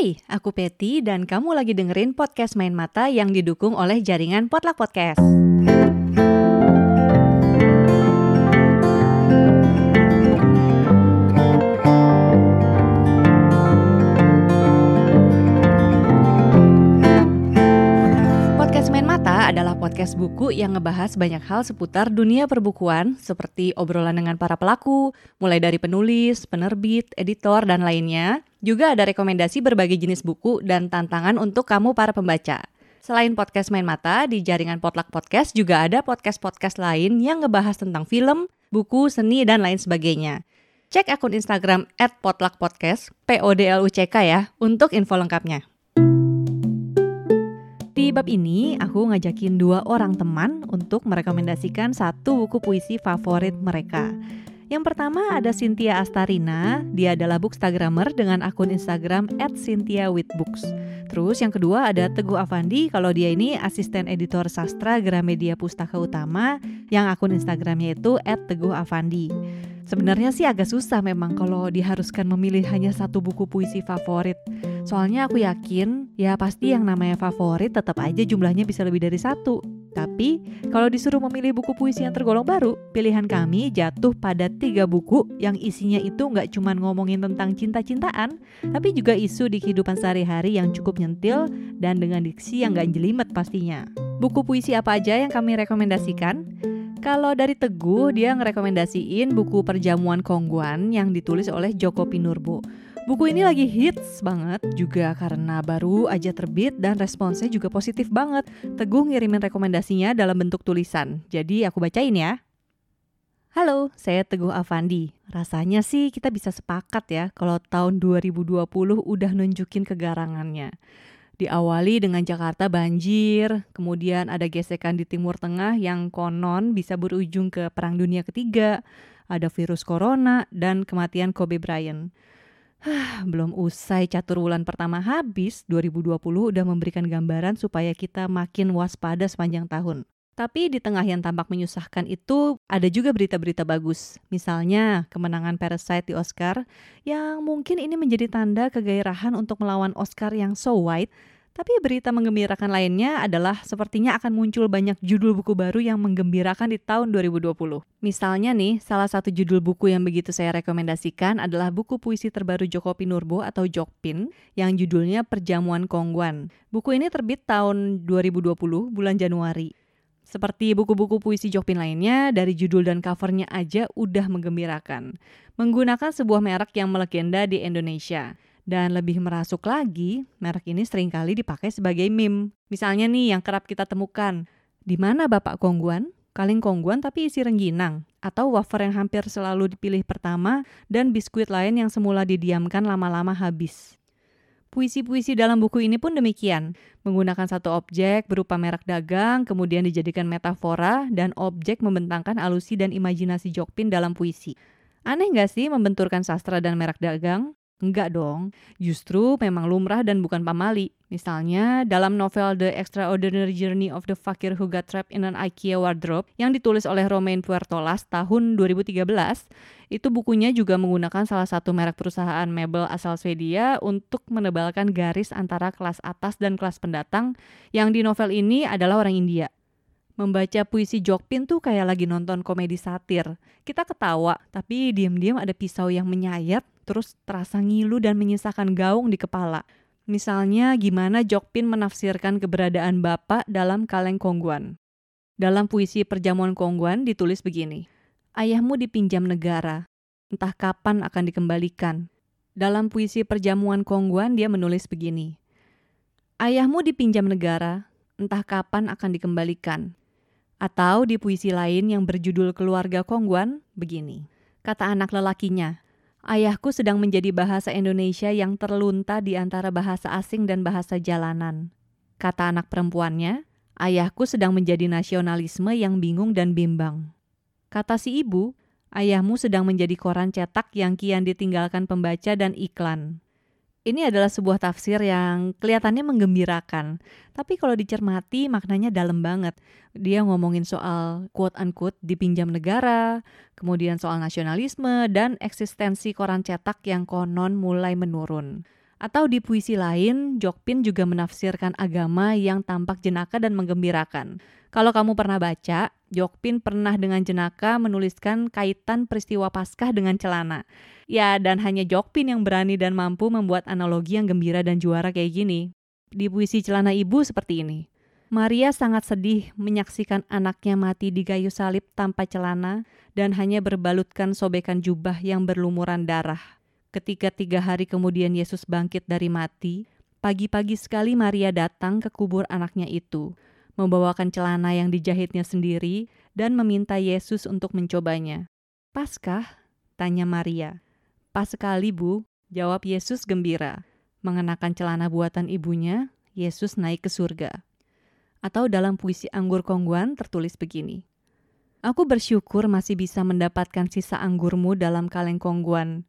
Hai, aku Peti dan kamu lagi dengerin podcast Main Mata yang didukung oleh jaringan Potluck Podcast. Adalah podcast buku yang ngebahas banyak hal seputar dunia perbukuan seperti obrolan dengan para pelaku, mulai dari penulis, penerbit, editor, dan lainnya. Juga ada rekomendasi berbagai jenis buku dan tantangan untuk kamu para pembaca. Selain podcast Main Mata, di jaringan Potluck Podcast juga ada podcast-podcast lain yang ngebahas tentang film, buku, seni, dan lain sebagainya. Cek akun Instagram @potluckpodcast, P O D L U C K ya, untuk info lengkapnya. Bab ini, aku ngajakin dua orang teman untuk merekomendasikan satu buku puisi favorit mereka. Yang pertama ada Cynthia Astarina, dia adalah bookstagrammer dengan akun Instagram @cynthiawithbooks. Terus yang kedua ada Teguh Avandi, kalau dia ini asisten editor sastra Gramedia Pustaka Utama yang akun Instagramnya itu @teguhavandi. Sebenarnya sih agak susah memang kalau diharuskan memilih hanya satu buku puisi favorit. Soalnya aku yakin ya pasti yang namanya favorit tetap aja jumlahnya bisa lebih dari satu. Tapi kalau disuruh memilih buku puisi yang tergolong baru, pilihan kami jatuh pada tiga buku yang isinya itu nggak cuma ngomongin tentang cinta-cintaan, tapi juga isu di kehidupan sehari-hari yang cukup nyentil dan dengan diksi yang nggak jelimet pastinya. Buku puisi apa aja yang kami rekomendasikan? Kalau dari Teguh, dia ngerekomendasiin buku Perjamuan Kongguan yang ditulis oleh Joko Pinurbo. Buku ini lagi hits banget juga karena baru aja terbit dan responsnya juga positif banget. Teguh ngirimin rekomendasinya dalam bentuk tulisan. Jadi aku bacain ya. Halo, saya Teguh Avandi. Rasanya sih kita bisa sepakat ya kalau tahun 2020 udah nunjukin kegarangannya. Diawali dengan Jakarta banjir, kemudian ada gesekan di Timur Tengah yang konon bisa berujung ke Perang Dunia Ketiga, ada virus corona, dan kematian Kobe Bryant. Belum usai catur bulan pertama habis, 2020 udah memberikan gambaran supaya kita makin waspada sepanjang tahun. Tapi di tengah yang tampak menyusahkan itu ada juga berita-berita bagus. Misalnya kemenangan Parasite di Oscar yang mungkin ini menjadi tanda kegairahan untuk melawan Oscar yang so white. Tapi berita menggembirakan lainnya adalah sepertinya akan muncul banyak judul buku baru yang menggembirakan di tahun 2020. Misalnya nih, salah satu judul buku yang begitu saya rekomendasikan adalah buku puisi terbaru Joko Pinurbo atau Jokpin yang judulnya Perjamuan Kongguan. Buku ini terbit tahun 2020 bulan Januari. Seperti buku-buku puisi Jokpin lainnya, dari judul dan covernya aja udah menggembirakan. Menggunakan sebuah merek yang melegenda di Indonesia. Dan lebih merasuk lagi, merek ini sering kali dipakai sebagai meme. Misalnya nih yang kerap kita temukan. Di mana Bapak Kongguan? Kaleng kongguan tapi isi rengginang. Atau wafer yang hampir selalu dipilih pertama dan biskuit lain yang semula didiamkan lama-lama habis. Puisi-puisi dalam buku ini pun demikian, menggunakan satu objek berupa merek dagang, kemudian dijadikan metafora, dan objek membentangkan alusi dan imajinasi Jokpin dalam puisi. Aneh nggak sih membenturkan sastra dan merek dagang? Enggak dong, justru memang lumrah dan bukan pamali. Misalnya, dalam novel The Extraordinary Journey of the Fakir Who Got Trapped in an IKEA Wardrobe yang ditulis oleh Romain Puertolas tahun 2013, itu bukunya juga menggunakan salah satu merek perusahaan mebel asal Swedia untuk menebalkan garis antara kelas atas dan kelas pendatang yang di novel ini adalah orang India. Membaca puisi Jokpin tuh kayak lagi nonton komedi satir. Kita ketawa, tapi diam-diam ada pisau yang menyayat, terus terasa ngilu dan menyisakan gaung di kepala. Misalnya gimana Jokpin menafsirkan keberadaan Bapak dalam kaleng Kongguan. Dalam puisi Perjamuan Kongguan ditulis begini, Ayahmu dipinjam negara, entah kapan akan dikembalikan. Dalam puisi Perjamuan Kongguan dia menulis begini, Ayahmu dipinjam negara, entah kapan akan dikembalikan. Atau di puisi lain yang berjudul Keluarga Kongguan, begini. Kata anak lelakinya, Ayahku sedang menjadi bahasa Indonesia yang terlunta di antara bahasa asing dan bahasa jalanan. Kata anak perempuannya, ayahku sedang menjadi nasionalisme yang bingung dan bimbang. Kata si ibu, ayahmu sedang menjadi koran cetak yang kian ditinggalkan pembaca dan iklan. Ini adalah sebuah tafsir yang kelihatannya menggembirakan, tapi kalau dicermati maknanya dalam banget. Dia ngomongin soal quote-unquote dipinjam negara, kemudian soal nasionalisme, dan eksistensi koran cetak yang konon mulai menurun. Atau di puisi lain, Jokpin juga menafsirkan agama yang tampak jenaka dan menggembirakan. Kalau kamu pernah baca, Jokpin pernah dengan jenaka menuliskan kaitan peristiwa Paskah dengan celana. Ya, dan hanya Jokpin yang berani dan mampu membuat analogi yang gembira dan juara kayak gini. Di puisi celana ibu seperti ini. Maria sangat sedih menyaksikan anaknya mati di kayu salib tanpa celana dan hanya berbalutkan sobekan jubah yang berlumuran darah. Ketika tiga hari kemudian Yesus bangkit dari mati, pagi-pagi sekali Maria datang ke kubur anaknya itu, membawakan celana yang dijahitnya sendiri dan meminta Yesus untuk mencobanya. Paskah? Tanya Maria. Pas sekali, Bu, jawab Yesus gembira. Mengenakan celana buatan ibunya, Yesus naik ke surga. Atau dalam puisi Anggur Kongguan tertulis begini. Aku bersyukur masih bisa mendapatkan sisa anggurmu dalam kaleng kongguan.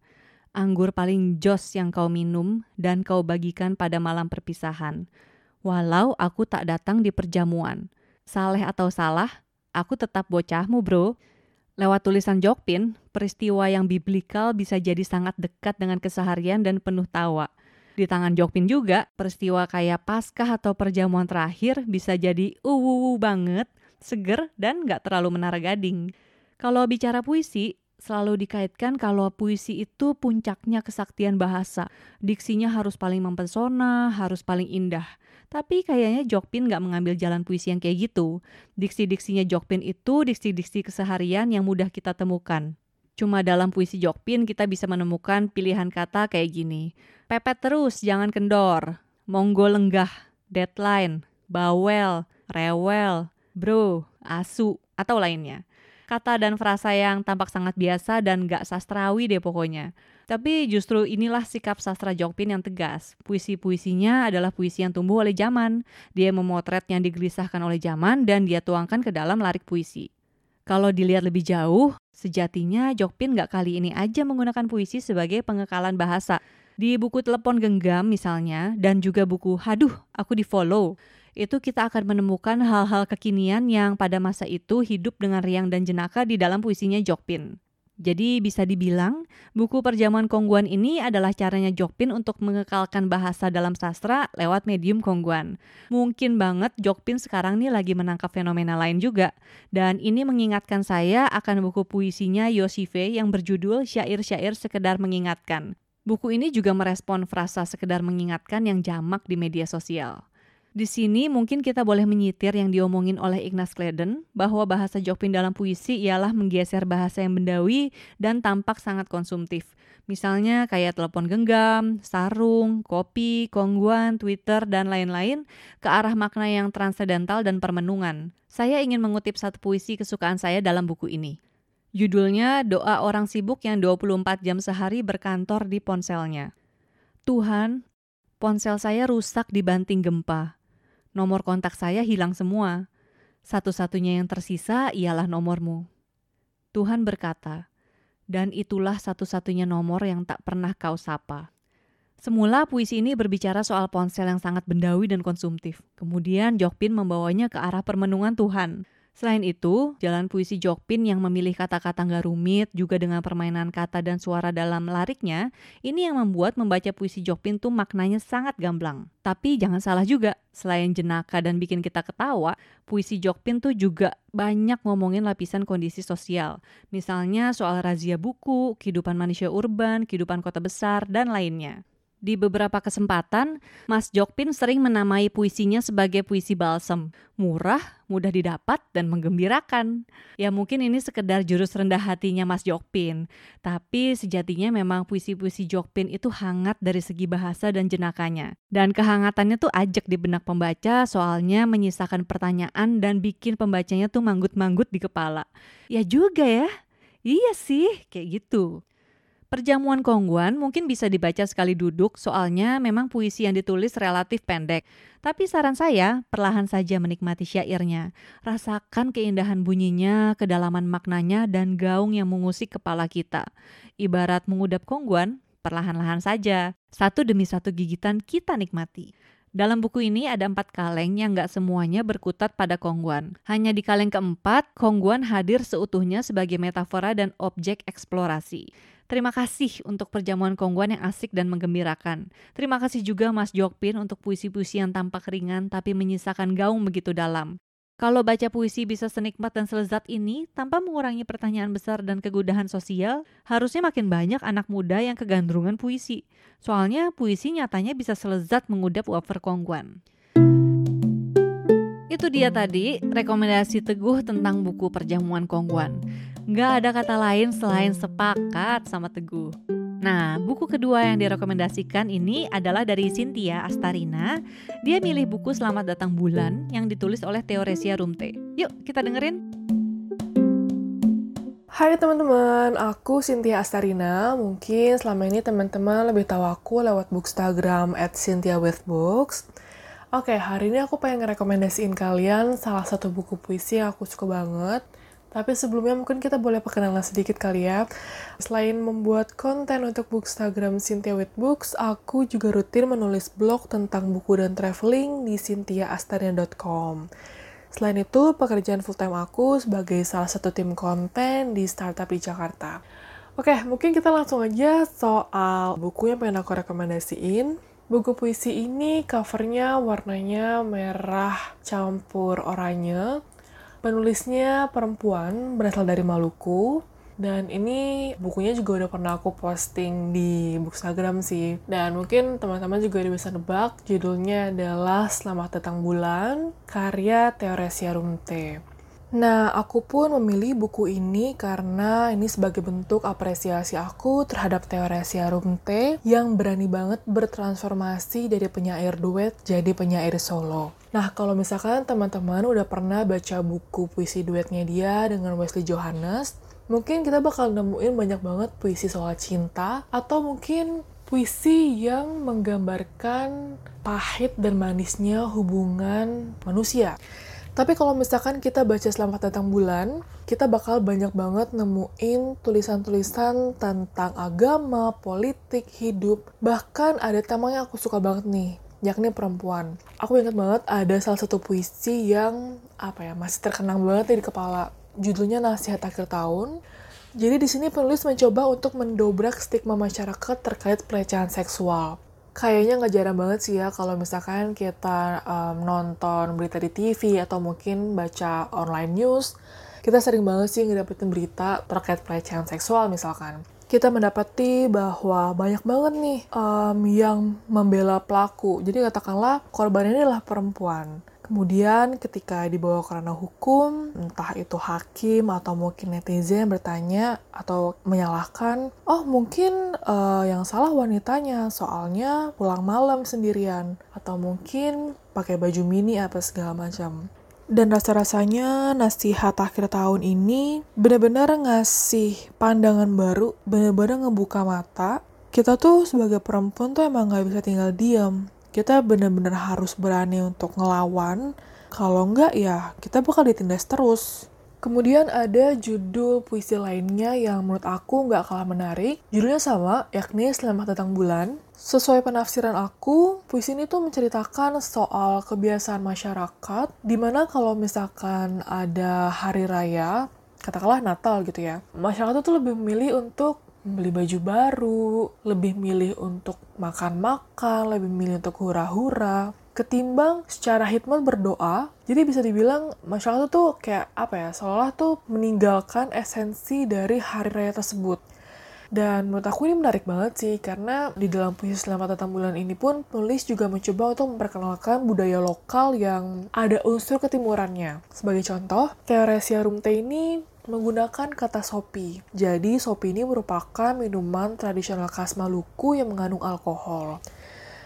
Anggur paling jos yang kau minum dan kau bagikan pada malam perpisahan. Walau aku tak datang di perjamuan. Saleh atau salah, aku tetap bocahmu bro. Lewat tulisan Jokpin, peristiwa yang biblikal bisa jadi sangat dekat dengan keseharian dan penuh tawa. Di tangan Jokpin juga, peristiwa kayak Paskah atau perjamuan terakhir bisa jadi uwu banget, seger, dan nggak terlalu menara gading. Kalau bicara puisi, selalu dikaitkan kalau puisi itu puncaknya kesaktian bahasa. Diksinya harus paling mempesona, harus paling indah. Tapi kayaknya Jokpin nggak mengambil jalan puisi yang kayak gitu. Diksi-diksinya Jokpin itu diksi-diksi keseharian yang mudah kita temukan. Cuma dalam puisi Jokpin kita bisa menemukan pilihan kata kayak gini. Pepet terus, jangan kendor. Monggo lenggah, deadline, bawel, rewel, bro, asu, atau lainnya. Kata dan frasa yang tampak sangat biasa dan gak sastrawi deh pokoknya. Tapi justru inilah sikap sastra Jokpin yang tegas. Puisi-puisinya adalah puisi yang tumbuh oleh zaman. Dia memotret yang digelisahkan oleh zaman dan dia tuangkan ke dalam larik puisi. Kalau dilihat lebih jauh, sejatinya Jokpin gak kali ini aja menggunakan puisi sebagai pengekalan bahasa, di buku telepon genggam misalnya, dan juga buku Haduh, aku di follow, itu kita akan menemukan hal-hal kekinian yang pada masa itu hidup dengan riang dan jenaka di dalam puisinya Jokpin. Jadi bisa dibilang, buku Perjamuan Kongguan ini adalah caranya Jokpin untuk mengekalkan bahasa dalam sastra lewat medium Kongguan. Mungkin banget Jokpin sekarang nih lagi menangkap fenomena lain juga. Dan ini mengingatkan saya akan buku puisinya Yosife yang berjudul Syair-syair sekedar mengingatkan. Buku ini juga merespon frasa sekedar mengingatkan yang jamak di media sosial. Di sini mungkin kita boleh menyitir yang diomongin oleh Ignaz Kleden bahwa bahasa Jokpin dalam puisi ialah menggeser bahasa yang bendawi dan tampak sangat konsumtif. Misalnya kayak telepon genggam, sarung, kopi, kongguan, Twitter, dan lain-lain ke arah makna yang transendental dan permenungan. Saya ingin mengutip satu puisi kesukaan saya dalam buku ini. Judulnya Doa Orang Sibuk yang 24 jam sehari berkantor di ponselnya. Tuhan, ponsel saya rusak dibanting gempa. Nomor kontak saya hilang semua. Satu-satunya yang tersisa ialah nomormu. Tuhan berkata, dan itulah satu-satunya nomor yang tak pernah kau sapa. Semula puisi ini berbicara soal ponsel yang sangat bendawi dan konsumtif. Kemudian Jokpin membawanya ke arah permenungan Tuhan. Selain itu, jalan puisi Jokpin yang memilih kata-kata nggak rumit juga dengan permainan kata dan suara dalam lariknya, ini yang membuat membaca puisi Jokpin tuh maknanya sangat gamblang. Tapi jangan salah juga, selain jenaka dan bikin kita ketawa, puisi Jokpin tuh juga banyak ngomongin lapisan kondisi sosial. Misalnya soal razia buku, kehidupan manusia urban, kehidupan kota besar, dan lainnya. Di beberapa kesempatan, Mas Jokpin sering menamai puisinya sebagai puisi balsem. Murah, mudah didapat, dan menggembirakan. Ya mungkin ini sekedar jurus rendah hatinya Mas Jokpin. Tapi sejatinya memang puisi-puisi Jokpin itu hangat dari segi bahasa dan jenakanya. Dan kehangatannya tuh ajak di benak pembaca soalnya menyisakan pertanyaan dan bikin pembacanya tuh manggut-manggut di kepala. Ya juga ya. Iya sih, kayak gitu. Perjamuan Kongguan mungkin bisa dibaca sekali duduk soalnya memang puisi yang ditulis relatif pendek. Tapi saran saya, perlahan saja menikmati syairnya. Rasakan keindahan bunyinya, kedalaman maknanya, dan gaung yang mengusik kepala kita. Ibarat mengudap Kongguan, perlahan-lahan saja. Satu demi satu gigitan kita nikmati. Dalam buku ini ada empat kaleng yang gak semuanya berkutat pada Kongguan. Hanya di kaleng keempat, Kongguan hadir seutuhnya sebagai metafora dan objek eksplorasi. Terima kasih untuk perjamuan kongguan yang asik dan menggembirakan. Terima kasih juga Mas Jokpin untuk puisi-puisi yang tampak ringan tapi menyisakan gaung begitu dalam. Kalau baca puisi bisa senikmat dan selezat ini tanpa mengurangi pertanyaan besar dan kegudahan sosial, harusnya makin banyak anak muda yang kegandrungan puisi. Soalnya puisi nyatanya bisa selezat mengudap wafer kongguan. Itu dia tadi rekomendasi Teguh tentang buku Perjamuan Kongguan. Nggak ada kata lain selain sepakat sama Teguh. Nah, buku kedua yang direkomendasikan ini adalah dari Cynthia Astarina. Dia milih buku Selamat Datang Bulan yang ditulis oleh Theoresia Rumte. Yuk, kita dengerin. Hai teman-teman, aku Cynthia Astarina. Mungkin selama ini teman-teman lebih tahu aku lewat bookstagram at Cynthia with Books. Oke, hari ini aku pengen ngerekomendasiin kalian salah satu buku puisi yang aku suka banget. Tapi sebelumnya mungkin kita boleh perkenalan sedikit kali ya. Selain membuat konten untuk Bookstagram Cynthia with Books, aku juga rutin menulis blog tentang buku dan traveling di cynthiaastarina.com. Selain itu, pekerjaan full-time aku sebagai salah satu tim konten di startup di Jakarta. Oke, mungkin kita langsung aja soal buku yang pengen aku rekomendasiin. Buku puisi ini covernya warnanya merah campur oranye Penulisnya perempuan, berasal dari Maluku. Dan ini bukunya juga udah pernah aku posting di Bookstagram sih. Dan mungkin teman-teman juga udah bisa nebak, judulnya adalah Selamat Datang Bulan, karya Theoresia Rumte. Nah, aku pun memilih buku ini karena ini sebagai bentuk apresiasi aku terhadap Theoresia Rumte yang berani banget bertransformasi dari penyair duet jadi penyair solo. Nah, kalau misalkan teman-teman udah pernah baca buku puisi duetnya dia dengan Wesley Johannes, mungkin kita bakal nemuin banyak banget puisi soal cinta atau mungkin puisi yang menggambarkan pahit dan manisnya hubungan manusia. Tapi kalau misalkan kita baca Selamat Datang Bulan, kita bakal banyak banget nemuin tulisan-tulisan tentang agama, politik, hidup. Bahkan ada tema yang aku suka banget nih, yakni perempuan. Aku ingat banget ada salah satu puisi yang apa ya masih terkenang banget di kepala. Judulnya Nasihat Akhir Tahun. Jadi di sini penulis mencoba untuk mendobrak stigma masyarakat terkait pelecehan seksual kayaknya nggak jarang banget sih ya kalau misalkan kita um, nonton berita di TV atau mungkin baca online news, kita sering banget sih ngedapetin berita terkait pelecehan seksual misalkan. Kita mendapati bahwa banyak banget nih um, yang membela pelaku. Jadi katakanlah korban ini adalah perempuan. Kemudian ketika dibawa ke ranah hukum, entah itu hakim atau mungkin netizen bertanya atau menyalahkan, oh mungkin uh, yang salah wanitanya soalnya pulang malam sendirian atau mungkin pakai baju mini apa segala macam. Dan rasa-rasanya nasihat akhir tahun ini benar-benar ngasih pandangan baru, benar-benar ngebuka mata. Kita tuh sebagai perempuan tuh emang gak bisa tinggal diam kita benar-benar harus berani untuk ngelawan. Kalau enggak ya kita bakal ditindas terus. Kemudian ada judul puisi lainnya yang menurut aku nggak kalah menarik. Judulnya sama, yakni Selamat Datang Bulan. Sesuai penafsiran aku, puisi ini tuh menceritakan soal kebiasaan masyarakat, di mana kalau misalkan ada hari raya, katakanlah Natal gitu ya, masyarakat tuh lebih memilih untuk beli baju baru, lebih milih untuk makan-makan, lebih milih untuk hura-hura, ketimbang secara hikmat berdoa. Jadi bisa dibilang masyarakat tuh kayak apa ya, seolah tuh meninggalkan esensi dari hari raya tersebut. Dan menurut aku ini menarik banget sih, karena di dalam puisi Selamat Datang Bulan ini pun penulis juga mencoba untuk memperkenalkan budaya lokal yang ada unsur ketimurannya. Sebagai contoh, Theoresia Rumte ini menggunakan kata sopi. Jadi, sopi ini merupakan minuman tradisional khas Maluku yang mengandung alkohol.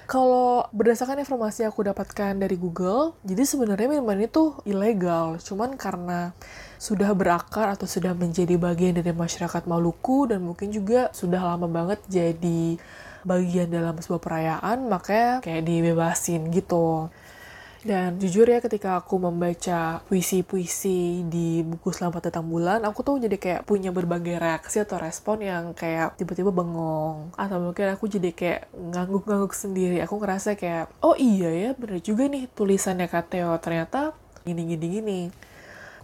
Kalau berdasarkan informasi yang aku dapatkan dari Google, jadi sebenarnya minuman itu ilegal, cuman karena sudah berakar atau sudah menjadi bagian dari masyarakat Maluku dan mungkin juga sudah lama banget jadi bagian dalam sebuah perayaan, makanya kayak dibebasin gitu. Dan jujur ya ketika aku membaca puisi-puisi di buku Selamat Datang Bulan, aku tuh jadi kayak punya berbagai reaksi atau respon yang kayak tiba-tiba bengong. Atau mungkin aku jadi kayak ngangguk-ngangguk sendiri. Aku ngerasa kayak, oh iya ya bener juga nih tulisannya Kak Theo. Ternyata gini-gini-gini.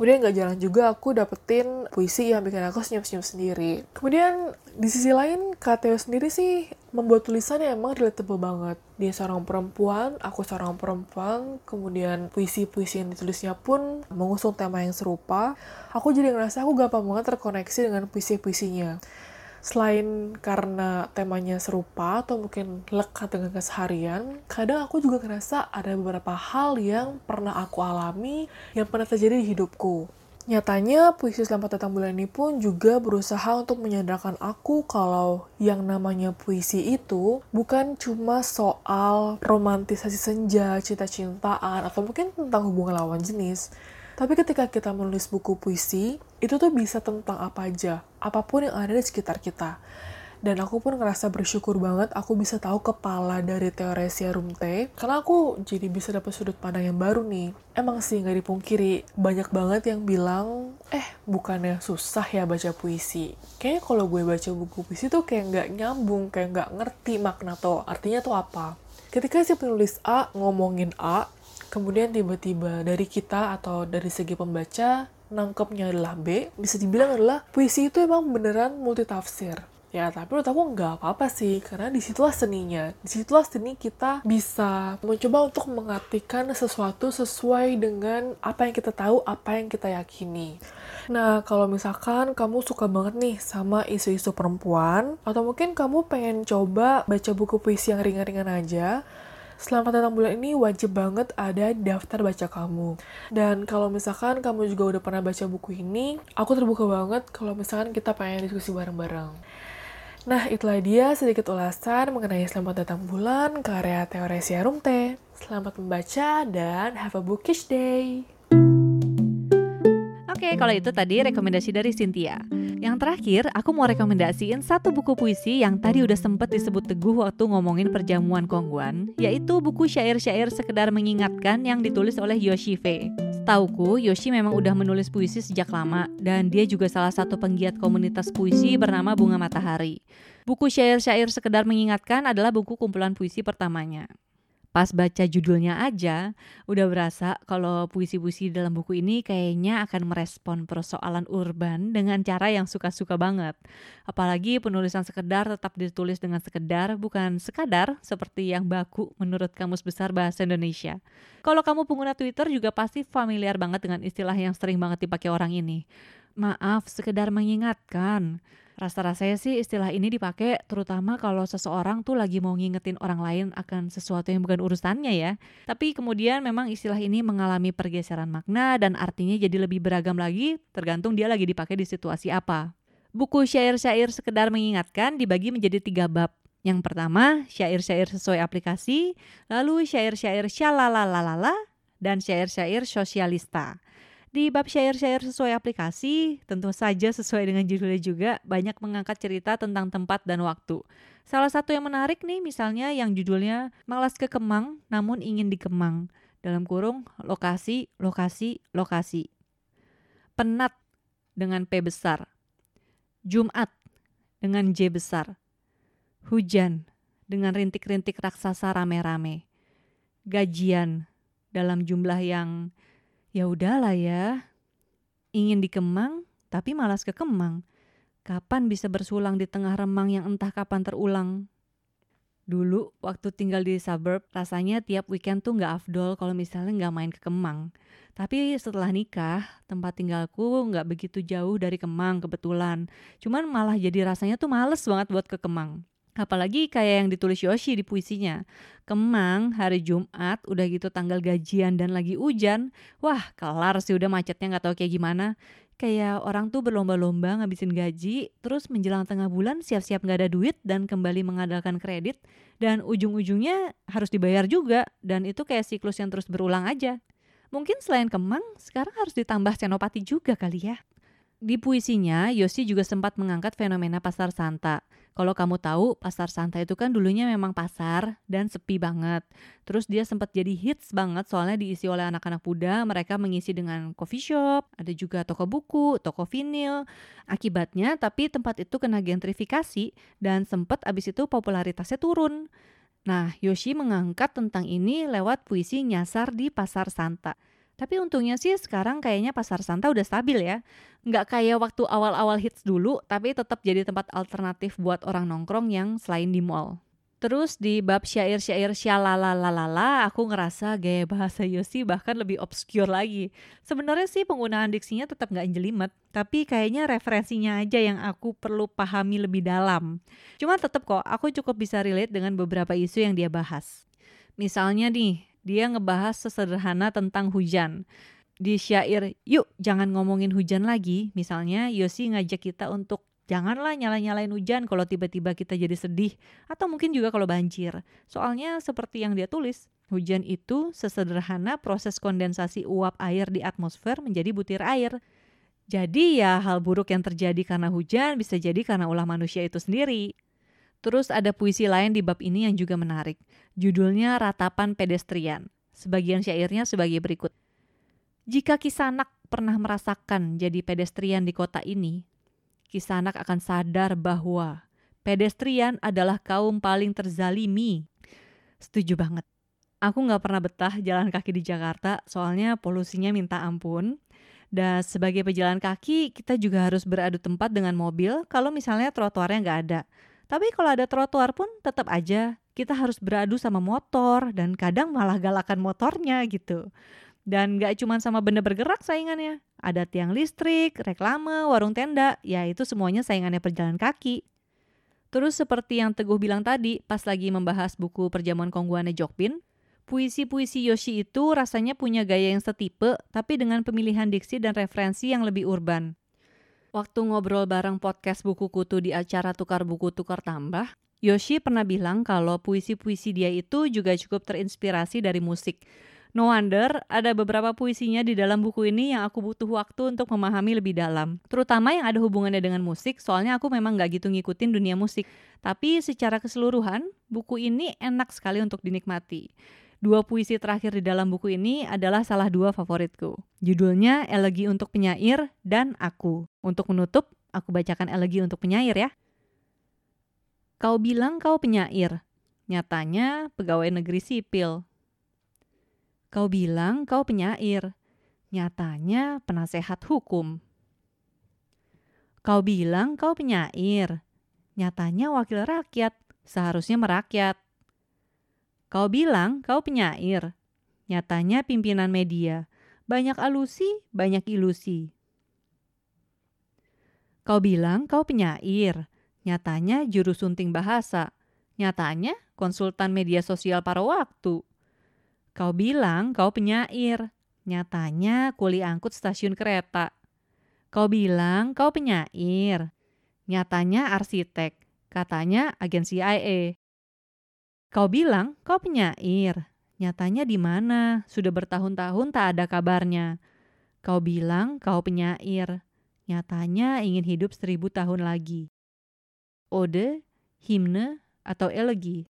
Kemudian gak jarang juga aku dapetin puisi yang bikin aku senyum-senyum sendiri. Kemudian di sisi lain Theo sendiri sih membuat tulisan yang emang relatable banget. Dia seorang perempuan, aku seorang perempuan, kemudian puisi-puisi yang ditulisnya pun mengusung tema yang serupa. Aku jadi ngerasa aku gampang banget terkoneksi dengan puisi-puisinya selain karena temanya serupa atau mungkin lekat dengan keseharian, kadang aku juga ngerasa ada beberapa hal yang pernah aku alami, yang pernah terjadi di hidupku. Nyatanya, puisi Selamat Datang Bulan ini pun juga berusaha untuk menyadarkan aku kalau yang namanya puisi itu bukan cuma soal romantisasi senja, cinta-cintaan, atau mungkin tentang hubungan lawan jenis, tapi ketika kita menulis buku puisi, itu tuh bisa tentang apa aja, apa pun yang ada di sekitar kita. Dan aku pun ngerasa bersyukur banget aku bisa tahu kepala dari Teoresia Rumte, karena aku jadi bisa dapat sudut pandang yang baru nih. Emang sih nggak dipungkiri, banyak banget yang bilang, eh bukannya susah ya baca puisi. Kayaknya kalau gue baca buku puisi tuh kayak nggak nyambung, kayak nggak ngerti makna tuh, artinya tuh apa. Ketika si penulis A ngomongin A, kemudian tiba-tiba dari kita atau dari segi pembaca nangkepnya adalah B, bisa dibilang adalah puisi itu emang beneran multitafsir. Ya, tapi menurut aku nggak apa-apa sih, karena di situlah seninya. Di situlah seni kita bisa mencoba untuk mengartikan sesuatu sesuai dengan apa yang kita tahu, apa yang kita yakini. Nah, kalau misalkan kamu suka banget nih sama isu-isu perempuan, atau mungkin kamu pengen coba baca buku puisi yang ringan-ringan aja, Selamat datang bulan ini wajib banget ada daftar baca kamu. Dan kalau misalkan kamu juga udah pernah baca buku ini, aku terbuka banget kalau misalkan kita pengen diskusi bareng-bareng. Nah, itulah dia sedikit ulasan mengenai Selamat Datang Bulan karya Teoresia Rumte. Selamat membaca dan have a bookish day. Oke, kalau itu tadi rekomendasi dari Cynthia. Yang terakhir, aku mau rekomendasiin satu buku puisi yang tadi udah sempet disebut Teguh waktu ngomongin perjamuan Kongguan, yaitu buku syair-syair sekedar mengingatkan yang ditulis oleh Yoshi Fei. Setauku, Yoshi memang udah menulis puisi sejak lama, dan dia juga salah satu penggiat komunitas puisi bernama Bunga Matahari. Buku syair-syair sekedar mengingatkan adalah buku kumpulan puisi pertamanya pas baca judulnya aja udah berasa kalau puisi-puisi dalam buku ini kayaknya akan merespon persoalan urban dengan cara yang suka-suka banget. Apalagi penulisan sekedar tetap ditulis dengan sekedar bukan sekadar seperti yang baku menurut Kamus Besar Bahasa Indonesia. Kalau kamu pengguna Twitter juga pasti familiar banget dengan istilah yang sering banget dipakai orang ini. Maaf, sekedar mengingatkan. Rasa-rasanya sih istilah ini dipakai terutama kalau seseorang tuh lagi mau ngingetin orang lain akan sesuatu yang bukan urusannya ya. Tapi kemudian memang istilah ini mengalami pergeseran makna dan artinya jadi lebih beragam lagi tergantung dia lagi dipakai di situasi apa. Buku syair-syair sekedar mengingatkan dibagi menjadi tiga bab. Yang pertama, syair-syair sesuai aplikasi, lalu syair-syair syalalalala, dan syair-syair sosialista. Di bab syair-syair sesuai aplikasi, tentu saja sesuai dengan judulnya juga banyak mengangkat cerita tentang tempat dan waktu. Salah satu yang menarik nih misalnya yang judulnya Malas ke Kemang namun ingin dikemang. Dalam kurung lokasi, lokasi, lokasi. Penat dengan P besar. Jumat dengan J besar. Hujan dengan rintik-rintik raksasa rame-rame. Gajian dalam jumlah yang Ya udahlah ya. Ingin dikemang, tapi malas ke Kemang. Kapan bisa bersulang di tengah remang yang entah kapan terulang? Dulu waktu tinggal di suburb, rasanya tiap weekend tuh nggak afdol kalau misalnya nggak main ke Kemang. Tapi setelah nikah, tempat tinggalku nggak begitu jauh dari Kemang kebetulan. Cuman malah jadi rasanya tuh males banget buat ke Kemang. Apalagi kayak yang ditulis Yoshi di puisinya. Kemang hari Jumat udah gitu tanggal gajian dan lagi hujan. Wah kelar sih udah macetnya gak tahu kayak gimana. Kayak orang tuh berlomba-lomba ngabisin gaji, terus menjelang tengah bulan siap-siap gak ada duit dan kembali mengandalkan kredit. Dan ujung-ujungnya harus dibayar juga. Dan itu kayak siklus yang terus berulang aja. Mungkin selain Kemang, sekarang harus ditambah Senopati juga kali ya. Di puisinya, Yosi juga sempat mengangkat fenomena pasar Santa. Kalau kamu tahu, pasar Santa itu kan dulunya memang pasar dan sepi banget. Terus dia sempat jadi hits banget soalnya diisi oleh anak-anak muda, mereka mengisi dengan coffee shop, ada juga toko buku, toko vinil. Akibatnya, tapi tempat itu kena gentrifikasi dan sempat abis itu popularitasnya turun. Nah, Yoshi mengangkat tentang ini lewat puisi nyasar di pasar Santa. Tapi untungnya sih sekarang kayaknya pasar Santa udah stabil ya. Nggak kayak waktu awal-awal hits dulu, tapi tetap jadi tempat alternatif buat orang nongkrong yang selain di mall. Terus di bab syair-syair syalalalalala, aku ngerasa gaya bahasa Yosi bahkan lebih obscure lagi. Sebenarnya sih penggunaan diksinya tetap nggak jelimet, tapi kayaknya referensinya aja yang aku perlu pahami lebih dalam. Cuma tetap kok, aku cukup bisa relate dengan beberapa isu yang dia bahas. Misalnya nih, dia ngebahas sesederhana tentang hujan. Di syair, yuk jangan ngomongin hujan lagi, misalnya Yosi ngajak kita untuk janganlah nyala-nyalain hujan kalau tiba-tiba kita jadi sedih, atau mungkin juga kalau banjir. Soalnya seperti yang dia tulis, hujan itu sesederhana proses kondensasi uap air di atmosfer menjadi butir air. Jadi ya hal buruk yang terjadi karena hujan bisa jadi karena ulah manusia itu sendiri. Terus ada puisi lain di bab ini yang juga menarik. Judulnya Ratapan Pedestrian. Sebagian syairnya sebagai berikut. Jika Kisanak pernah merasakan jadi pedestrian di kota ini, Kisanak akan sadar bahwa pedestrian adalah kaum paling terzalimi. Setuju banget. Aku nggak pernah betah jalan kaki di Jakarta, soalnya polusinya minta ampun. Dan sebagai pejalan kaki, kita juga harus beradu tempat dengan mobil kalau misalnya trotoarnya nggak ada. Tapi kalau ada trotoar pun tetap aja kita harus beradu sama motor dan kadang malah galakan motornya gitu. Dan gak cuma sama benda bergerak saingannya. Ada tiang listrik, reklame, warung tenda, ya itu semuanya saingannya perjalan kaki. Terus seperti yang Teguh bilang tadi pas lagi membahas buku Perjamuan Kongguane Jokpin, puisi-puisi Yoshi itu rasanya punya gaya yang setipe tapi dengan pemilihan diksi dan referensi yang lebih urban. Waktu ngobrol bareng podcast buku kutu di acara Tukar Buku Tukar Tambah, Yoshi pernah bilang kalau puisi-puisi dia itu juga cukup terinspirasi dari musik. No wonder ada beberapa puisinya di dalam buku ini yang aku butuh waktu untuk memahami lebih dalam. Terutama yang ada hubungannya dengan musik, soalnya aku memang gak gitu ngikutin dunia musik. Tapi secara keseluruhan, buku ini enak sekali untuk dinikmati. Dua puisi terakhir di dalam buku ini adalah salah dua favoritku. Judulnya Elegi untuk Penyair dan Aku. Untuk menutup, aku bacakan elegi untuk penyair ya. Kau bilang kau penyair, nyatanya pegawai negeri sipil. Kau bilang kau penyair, nyatanya penasehat hukum. Kau bilang kau penyair, nyatanya wakil rakyat, seharusnya merakyat. Kau bilang kau penyair, nyatanya pimpinan media. Banyak alusi, banyak ilusi. Kau bilang kau penyair, nyatanya juru sunting bahasa. Nyatanya konsultan media sosial para waktu. Kau bilang kau penyair, nyatanya kuli angkut stasiun kereta. Kau bilang kau penyair, nyatanya arsitek, katanya agensi CIA. Kau bilang kau penyair. Nyatanya di mana? Sudah bertahun-tahun tak ada kabarnya. Kau bilang kau penyair. Nyatanya ingin hidup seribu tahun lagi. Ode, himne, atau elegi.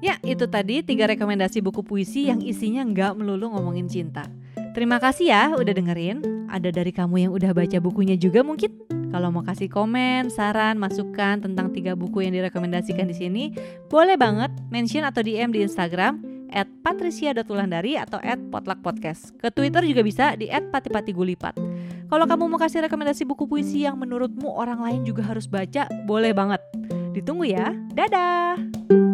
Ya, itu tadi tiga rekomendasi buku puisi yang isinya nggak melulu ngomongin cinta. Terima kasih ya udah dengerin. Ada dari kamu yang udah baca bukunya juga mungkin? Kalau mau kasih komen, saran, masukan tentang tiga buku yang direkomendasikan di sini, boleh banget mention atau DM di Instagram at atau at potlakpodcast. Ke Twitter juga bisa di at patipatigulipat. Kalau kamu mau kasih rekomendasi buku puisi yang menurutmu orang lain juga harus baca, boleh banget. Ditunggu ya. Dadah!